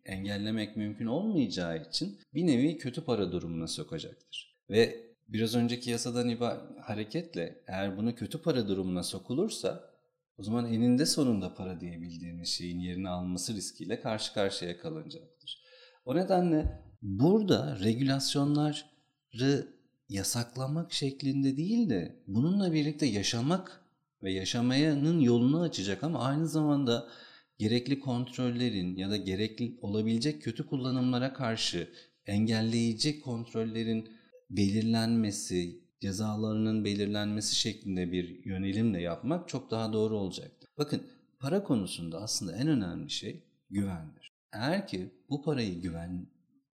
engellemek mümkün olmayacağı için bir nevi kötü para durumuna sokacaktır. Ve biraz önceki yasadan iba hareketle eğer bunu kötü para durumuna sokulursa o zaman eninde sonunda para diyebildiğimiz şeyin yerini alması riskiyle karşı karşıya kalınacaktır. O nedenle burada regülasyonları yasaklamak şeklinde değil de bununla birlikte yaşamak ve yaşamayanın yolunu açacak ama aynı zamanda gerekli kontrollerin ya da gerekli olabilecek kötü kullanımlara karşı engelleyici kontrollerin belirlenmesi, cezalarının belirlenmesi şeklinde bir yönelimle yapmak çok daha doğru olacaktır. Bakın para konusunda aslında en önemli şey güvendir. Eğer ki bu parayı güven,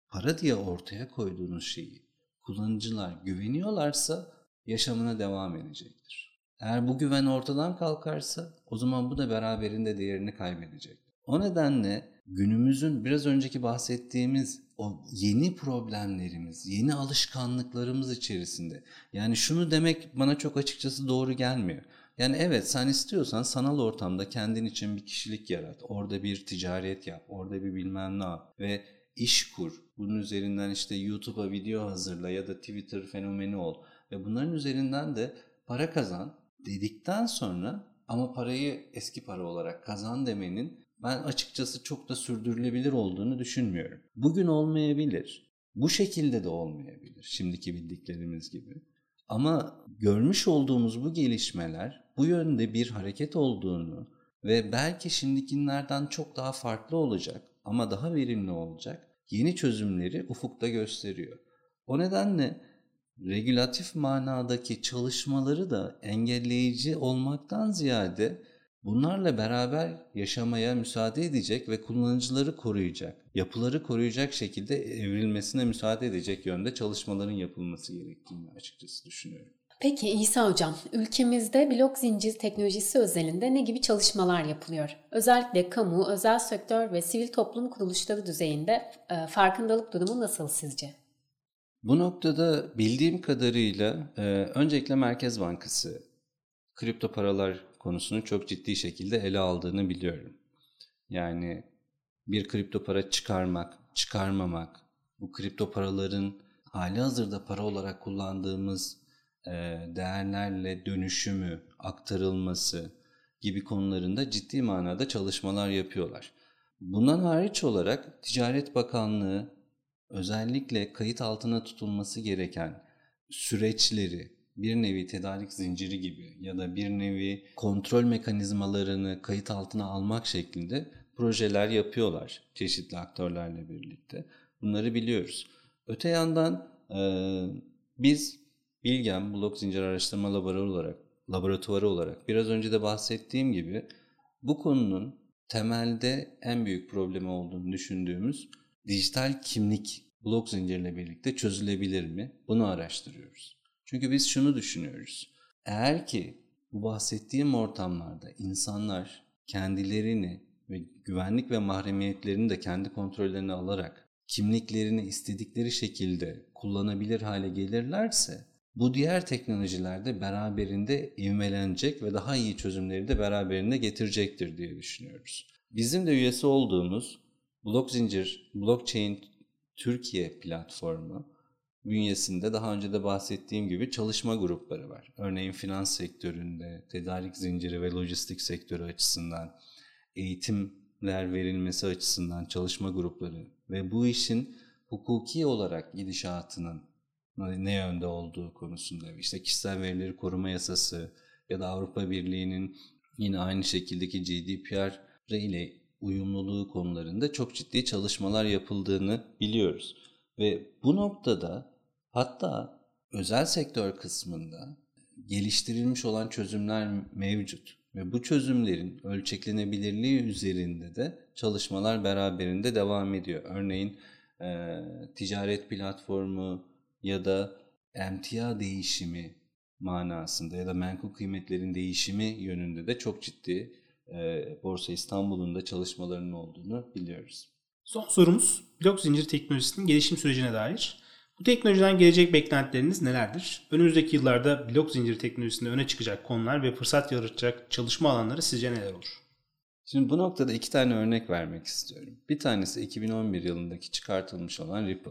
para diye ortaya koyduğunuz şeyi kullanıcılar güveniyorlarsa yaşamına devam edecektir. Eğer bu güven ortadan kalkarsa o zaman bu da beraberinde değerini kaybedecek. O nedenle günümüzün biraz önceki bahsettiğimiz o yeni problemlerimiz, yeni alışkanlıklarımız içerisinde. Yani şunu demek bana çok açıkçası doğru gelmiyor. Yani evet sen istiyorsan sanal ortamda kendin için bir kişilik yarat. Orada bir ticaret yap, orada bir bilmem ne yap ve iş kur. Bunun üzerinden işte YouTube'a video hazırla ya da Twitter fenomeni ol. Ve bunların üzerinden de para kazan dedikten sonra ama parayı eski para olarak kazan demenin ben açıkçası çok da sürdürülebilir olduğunu düşünmüyorum. Bugün olmayabilir. Bu şekilde de olmayabilir şimdiki bildiklerimiz gibi. Ama görmüş olduğumuz bu gelişmeler bu yönde bir hareket olduğunu ve belki şimdikilerden çok daha farklı olacak ama daha verimli olacak yeni çözümleri ufukta gösteriyor. O nedenle regülatif manadaki çalışmaları da engelleyici olmaktan ziyade bunlarla beraber yaşamaya müsaade edecek ve kullanıcıları koruyacak, yapıları koruyacak şekilde evrilmesine müsaade edecek yönde çalışmaların yapılması gerektiğini açıkçası düşünüyorum. Peki İsa Hocam, ülkemizde blok zincir teknolojisi özelinde ne gibi çalışmalar yapılıyor? Özellikle kamu, özel sektör ve sivil toplum kuruluşları düzeyinde e, farkındalık durumu nasıl sizce? Bu noktada bildiğim kadarıyla e, öncelikle Merkez Bankası kripto paralar konusunu çok ciddi şekilde ele aldığını biliyorum. Yani bir kripto para çıkarmak, çıkarmamak, bu kripto paraların hali hazırda para olarak kullandığımız e, değerlerle dönüşümü, aktarılması gibi konularında ciddi manada çalışmalar yapıyorlar. Bundan hariç olarak Ticaret Bakanlığı özellikle kayıt altına tutulması gereken süreçleri bir nevi tedarik zinciri gibi ya da bir nevi kontrol mekanizmalarını kayıt altına almak şeklinde projeler yapıyorlar çeşitli aktörlerle birlikte. Bunları biliyoruz. Öte yandan e, biz Bilgem Blok Zincir Araştırma Laboratuvarı olarak, laboratuvarı olarak biraz önce de bahsettiğim gibi bu konunun temelde en büyük problemi olduğunu düşündüğümüz dijital kimlik blok zincirle birlikte çözülebilir mi? Bunu araştırıyoruz. Çünkü biz şunu düşünüyoruz. Eğer ki bu bahsettiğim ortamlarda insanlar kendilerini ve güvenlik ve mahremiyetlerini de kendi kontrollerine alarak kimliklerini istedikleri şekilde kullanabilir hale gelirlerse bu diğer teknolojilerde beraberinde ivmelenecek ve daha iyi çözümleri de beraberinde getirecektir diye düşünüyoruz. Bizim de üyesi olduğumuz Blok Zincir, Blockchain Türkiye platformu bünyesinde daha önce de bahsettiğim gibi çalışma grupları var. Örneğin finans sektöründe, tedarik zinciri ve lojistik sektörü açısından, eğitimler verilmesi açısından çalışma grupları ve bu işin hukuki olarak gidişatının ne yönde olduğu konusunda işte kişisel verileri koruma yasası ya da Avrupa Birliği'nin yine aynı şekildeki GDPR ile uyumluluğu konularında çok ciddi çalışmalar yapıldığını biliyoruz. Ve bu noktada hatta özel sektör kısmında geliştirilmiş olan çözümler mevcut. Ve bu çözümlerin ölçeklenebilirliği üzerinde de çalışmalar beraberinde devam ediyor. Örneğin e, ticaret platformu ya da emtia değişimi manasında ya da menkul kıymetlerin değişimi yönünde de çok ciddi Borsa İstanbul'un da çalışmalarının olduğunu biliyoruz. Son sorumuz blok zincir teknolojisinin gelişim sürecine dair. Bu teknolojiden gelecek beklentileriniz nelerdir? Önümüzdeki yıllarda blok zincir teknolojisinde öne çıkacak konular ve fırsat yaratacak çalışma alanları sizce neler olur? Şimdi bu noktada iki tane örnek vermek istiyorum. Bir tanesi 2011 yılındaki çıkartılmış olan Ripple.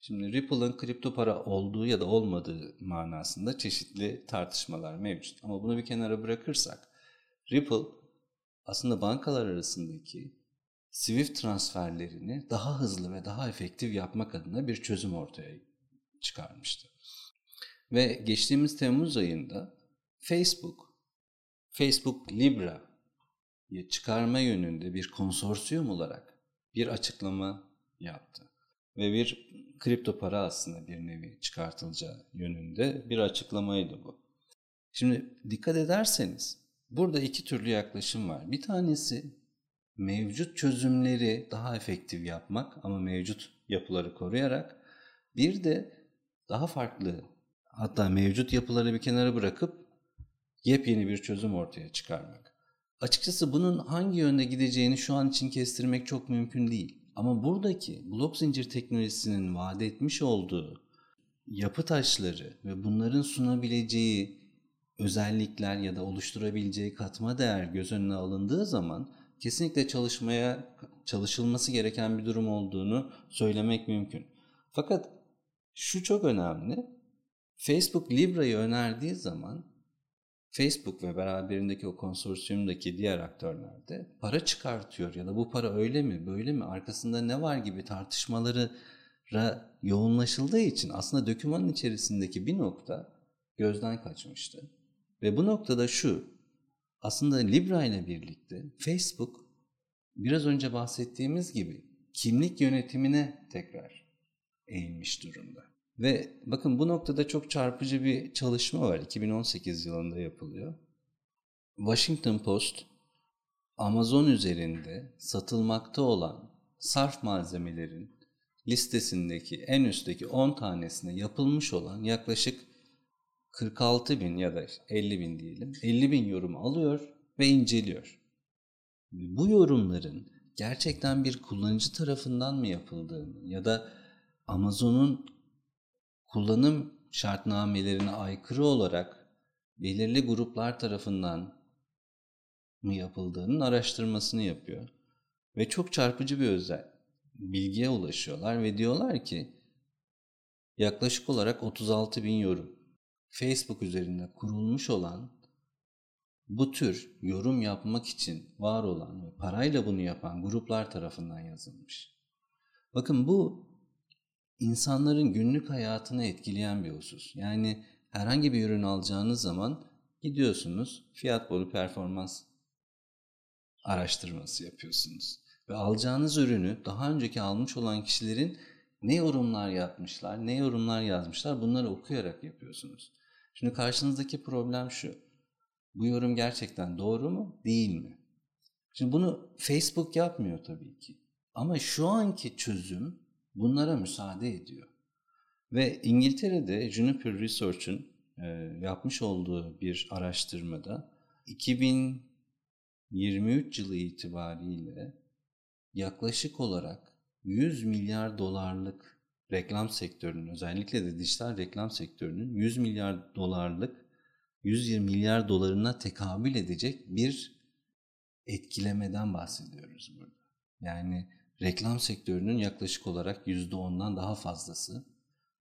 Şimdi Ripple'ın kripto para olduğu ya da olmadığı manasında çeşitli tartışmalar mevcut. Ama bunu bir kenara bırakırsak Ripple aslında bankalar arasındaki Swift transferlerini daha hızlı ve daha efektif yapmak adına bir çözüm ortaya çıkarmıştı. Ve geçtiğimiz Temmuz ayında Facebook, Facebook Libra çıkarma yönünde bir konsorsiyum olarak bir açıklama yaptı. Ve bir kripto para aslında bir nevi çıkartılacağı yönünde bir açıklamaydı bu. Şimdi dikkat ederseniz burada iki türlü yaklaşım var. Bir tanesi mevcut çözümleri daha efektif yapmak ama mevcut yapıları koruyarak bir de daha farklı hatta mevcut yapıları bir kenara bırakıp yepyeni bir çözüm ortaya çıkarmak. Açıkçası bunun hangi yönde gideceğini şu an için kestirmek çok mümkün değil. Ama buradaki blok zincir teknolojisinin vaat etmiş olduğu yapı taşları ve bunların sunabileceği özellikler ya da oluşturabileceği katma değer göz önüne alındığı zaman kesinlikle çalışmaya çalışılması gereken bir durum olduğunu söylemek mümkün. Fakat şu çok önemli. Facebook Libra'yı önerdiği zaman Facebook ve beraberindeki o konsorsiyumdaki diğer aktörler de para çıkartıyor ya da bu para öyle mi böyle mi arkasında ne var gibi tartışmaları yoğunlaşıldığı için aslında dökümanın içerisindeki bir nokta gözden kaçmıştı. Ve bu noktada şu aslında Libra ile birlikte Facebook biraz önce bahsettiğimiz gibi kimlik yönetimine tekrar eğilmiş durumda. Ve bakın bu noktada çok çarpıcı bir çalışma var. 2018 yılında yapılıyor. Washington Post Amazon üzerinde satılmakta olan sarf malzemelerin listesindeki en üstteki 10 tanesine yapılmış olan yaklaşık 46 bin ya da 50 bin diyelim 50 bin yorum alıyor ve inceliyor. Bu yorumların gerçekten bir kullanıcı tarafından mı yapıldığını ya da Amazon'un kullanım şartnamelerine aykırı olarak belirli gruplar tarafından mı yapıldığının araştırmasını yapıyor. Ve çok çarpıcı bir özel bilgiye ulaşıyorlar ve diyorlar ki yaklaşık olarak 36 bin yorum Facebook üzerinde kurulmuş olan bu tür yorum yapmak için var olan ve parayla bunu yapan gruplar tarafından yazılmış. Bakın bu insanların günlük hayatını etkileyen bir husus. Yani herhangi bir ürün alacağınız zaman gidiyorsunuz fiyat bolu performans araştırması yapıyorsunuz. Ve alacağınız ürünü daha önceki almış olan kişilerin ne yorumlar yapmışlar, ne yorumlar yazmışlar bunları okuyarak yapıyorsunuz. Şimdi karşınızdaki problem şu. Bu yorum gerçekten doğru mu, değil mi? Şimdi bunu Facebook yapmıyor tabii ki. Ama şu anki çözüm bunlara müsaade ediyor. Ve İngiltere'de Juniper Research'ın e, yapmış olduğu bir araştırmada 2023 yılı itibariyle yaklaşık olarak 100 milyar dolarlık reklam sektörünün özellikle de dijital reklam sektörünün 100 milyar dolarlık 120 milyar dolarına tekabül edecek bir etkilemeden bahsediyoruz burada. Yani reklam sektörünün yaklaşık olarak %10'dan daha fazlası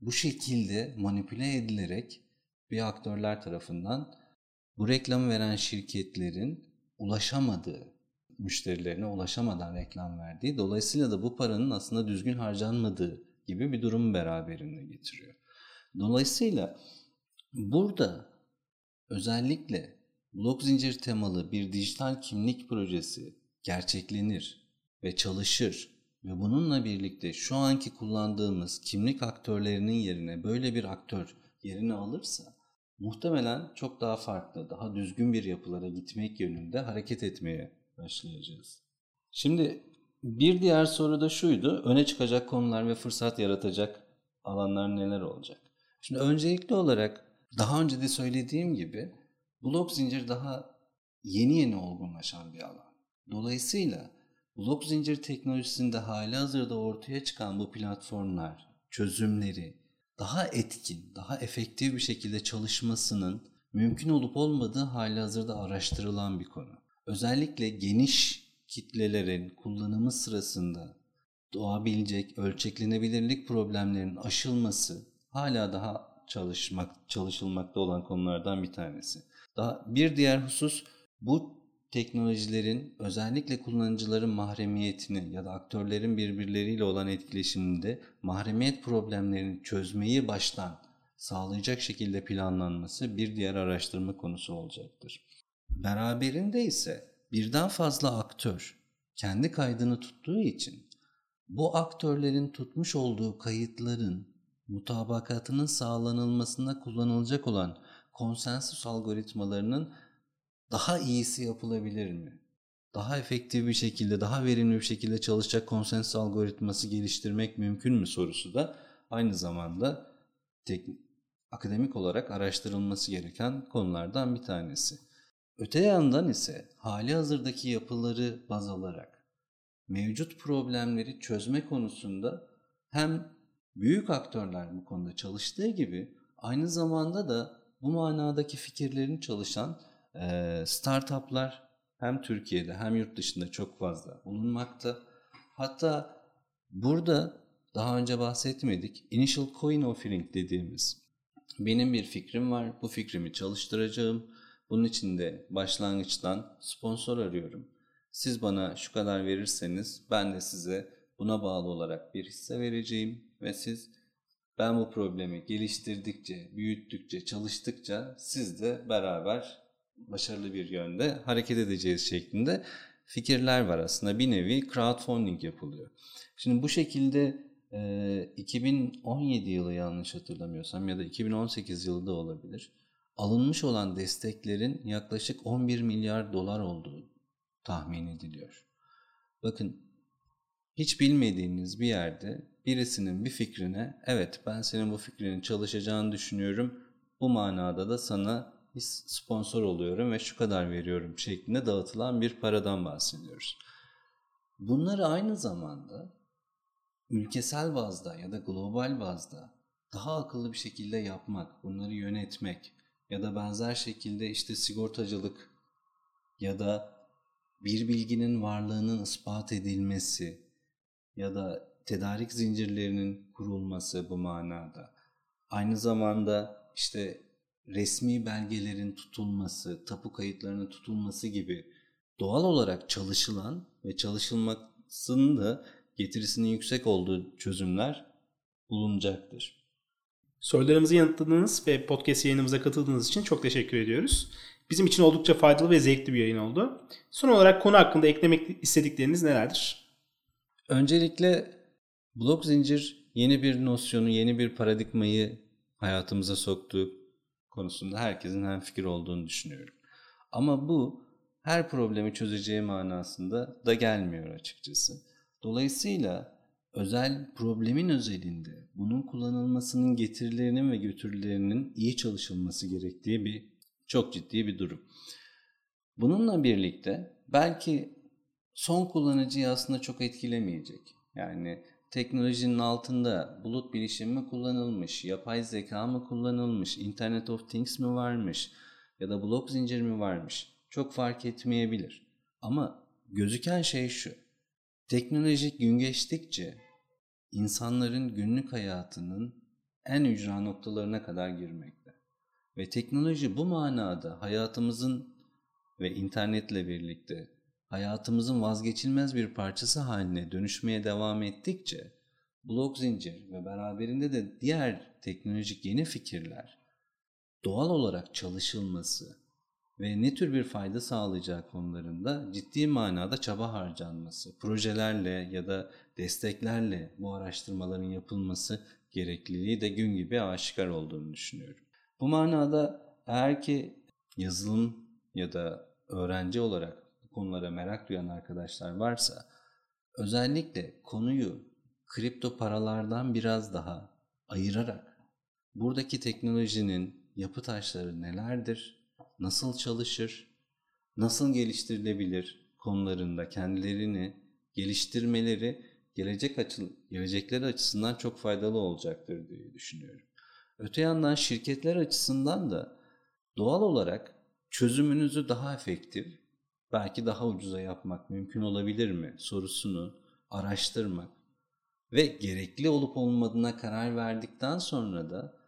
bu şekilde manipüle edilerek bir aktörler tarafından bu reklamı veren şirketlerin ulaşamadığı, müşterilerine ulaşamadan reklam verdiği, dolayısıyla da bu paranın aslında düzgün harcanmadığı gibi bir durum beraberinde getiriyor. Dolayısıyla burada özellikle blok zincir temalı bir dijital kimlik projesi gerçeklenir ve çalışır ve bununla birlikte şu anki kullandığımız kimlik aktörlerinin yerine böyle bir aktör yerini alırsa muhtemelen çok daha farklı, daha düzgün bir yapılara gitmek yönünde hareket etmeye başlayacağız. Şimdi bir diğer soru da şuydu. Öne çıkacak konular ve fırsat yaratacak alanlar neler olacak? Şimdi öncelikli olarak daha önce de söylediğim gibi blok zincir daha yeni yeni olgunlaşan bir alan. Dolayısıyla blok zincir teknolojisinde hali hazırda ortaya çıkan bu platformlar, çözümleri daha etkin, daha efektif bir şekilde çalışmasının mümkün olup olmadığı hali hazırda araştırılan bir konu. Özellikle geniş kitlelerin kullanımı sırasında doğabilecek ölçeklenebilirlik problemlerinin aşılması hala daha çalışmak çalışılmakta olan konulardan bir tanesi. Daha bir diğer husus bu teknolojilerin özellikle kullanıcıların mahremiyetini ya da aktörlerin birbirleriyle olan etkileşiminde mahremiyet problemlerini çözmeyi baştan sağlayacak şekilde planlanması bir diğer araştırma konusu olacaktır. Beraberinde ise birden fazla aktör kendi kaydını tuttuğu için bu aktörlerin tutmuş olduğu kayıtların mutabakatının sağlanılmasında kullanılacak olan konsensus algoritmalarının daha iyisi yapılabilir mi? Daha efektif bir şekilde, daha verimli bir şekilde çalışacak konsensus algoritması geliştirmek mümkün mü sorusu da aynı zamanda tek, akademik olarak araştırılması gereken konulardan bir tanesi. Öte yandan ise hali hazırdaki yapıları baz alarak mevcut problemleri çözme konusunda hem büyük aktörler bu konuda çalıştığı gibi aynı zamanda da bu manadaki fikirlerin çalışan e, startuplar hem Türkiye'de hem yurt dışında çok fazla bulunmakta. Hatta burada daha önce bahsetmedik. Initial Coin Offering dediğimiz benim bir fikrim var. Bu fikrimi çalıştıracağım. Bunun için de başlangıçtan sponsor arıyorum. Siz bana şu kadar verirseniz ben de size buna bağlı olarak bir hisse vereceğim ve siz ben bu problemi geliştirdikçe, büyüttükçe, çalıştıkça siz de beraber başarılı bir yönde hareket edeceğiz şeklinde fikirler var aslında. Bir nevi crowdfunding yapılıyor. Şimdi bu şekilde e, 2017 yılı yanlış hatırlamıyorsam ya da 2018 yılı da olabilir. Alınmış olan desteklerin yaklaşık 11 milyar dolar olduğu tahmin ediliyor. Bakın hiç bilmediğiniz bir yerde birisinin bir fikrine evet ben senin bu fikrinin çalışacağını düşünüyorum. Bu manada da sana sponsor oluyorum ve şu kadar veriyorum şeklinde dağıtılan bir paradan bahsediyoruz. Bunları aynı zamanda ülkesel bazda ya da global bazda daha akıllı bir şekilde yapmak, bunları yönetmek ya da benzer şekilde işte sigortacılık ya da bir bilginin varlığının ispat edilmesi ya da tedarik zincirlerinin kurulması bu manada. Aynı zamanda işte resmi belgelerin tutulması, tapu kayıtlarının tutulması gibi doğal olarak çalışılan ve çalışılmasının da getirisinin yüksek olduğu çözümler bulunacaktır. Sorularımızı yanıtladığınız ve podcast yayınımıza katıldığınız için çok teşekkür ediyoruz. Bizim için oldukça faydalı ve zevkli bir yayın oldu. Son olarak konu hakkında eklemek istedikleriniz nelerdir? Öncelikle blok zincir yeni bir nosyonu, yeni bir paradigmayı hayatımıza soktu konusunda herkesin hem fikir olduğunu düşünüyorum. Ama bu her problemi çözeceği manasında da gelmiyor açıkçası. Dolayısıyla özel problemin özelinde bunun kullanılmasının getirilerinin ve götürülerinin iyi çalışılması gerektiği bir çok ciddi bir durum. Bununla birlikte belki son kullanıcıyı aslında çok etkilemeyecek. Yani teknolojinin altında bulut bilişim mi kullanılmış, yapay zeka mı kullanılmış, Internet of Things mi varmış ya da blok zincir mi varmış çok fark etmeyebilir. Ama gözüken şey şu. Teknolojik gün geçtikçe insanların günlük hayatının en ücra noktalarına kadar girmekte. Ve teknoloji bu manada hayatımızın ve internetle birlikte hayatımızın vazgeçilmez bir parçası haline dönüşmeye devam ettikçe blok zincir ve beraberinde de diğer teknolojik yeni fikirler doğal olarak çalışılması ve ne tür bir fayda sağlayacağı konularında ciddi manada çaba harcanması, projelerle ya da desteklerle bu araştırmaların yapılması gerekliliği de gün gibi aşikar olduğunu düşünüyorum. Bu manada eğer ki yazılım ya da öğrenci olarak konulara merak duyan arkadaşlar varsa özellikle konuyu kripto paralardan biraz daha ayırarak buradaki teknolojinin yapı taşları nelerdir, nasıl çalışır, nasıl geliştirilebilir konularında kendilerini geliştirmeleri gelecek açı, gelecekleri açısından çok faydalı olacaktır diye düşünüyorum. Öte yandan şirketler açısından da doğal olarak çözümünüzü daha efektif belki daha ucuza yapmak mümkün olabilir mi sorusunu araştırmak ve gerekli olup olmadığına karar verdikten sonra da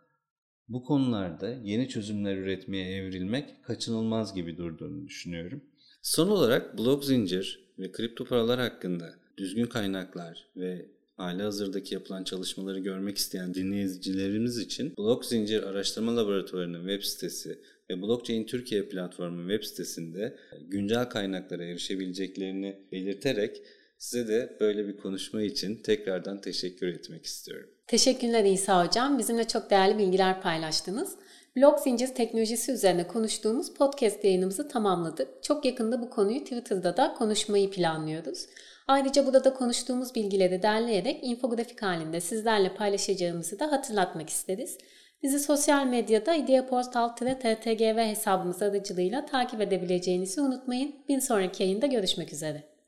bu konularda yeni çözümler üretmeye evrilmek kaçınılmaz gibi durduğunu düşünüyorum. Son olarak blok zincir ve kripto paralar hakkında düzgün kaynaklar ve hali hazırdaki yapılan çalışmaları görmek isteyen dinleyicilerimiz için Blok Zincir Araştırma Laboratuvarı'nın web sitesi ve Blockchain Türkiye platformu web sitesinde güncel kaynaklara erişebileceklerini belirterek size de böyle bir konuşma için tekrardan teşekkür etmek istiyorum. Teşekkürler İsa Hocam. Bizimle çok değerli bilgiler paylaştınız. Blok zincir teknolojisi üzerine konuştuğumuz podcast yayınımızı tamamladık. Çok yakında bu konuyu Twitter'da da konuşmayı planlıyoruz. Ayrıca burada konuştuğumuz bilgileri derleyerek infografik halinde sizlerle paylaşacağımızı da hatırlatmak isteriz. Bizi sosyal medyada ideaportal-ttgv hesabımız aracılığıyla takip edebileceğinizi unutmayın. Bir sonraki yayında görüşmek üzere.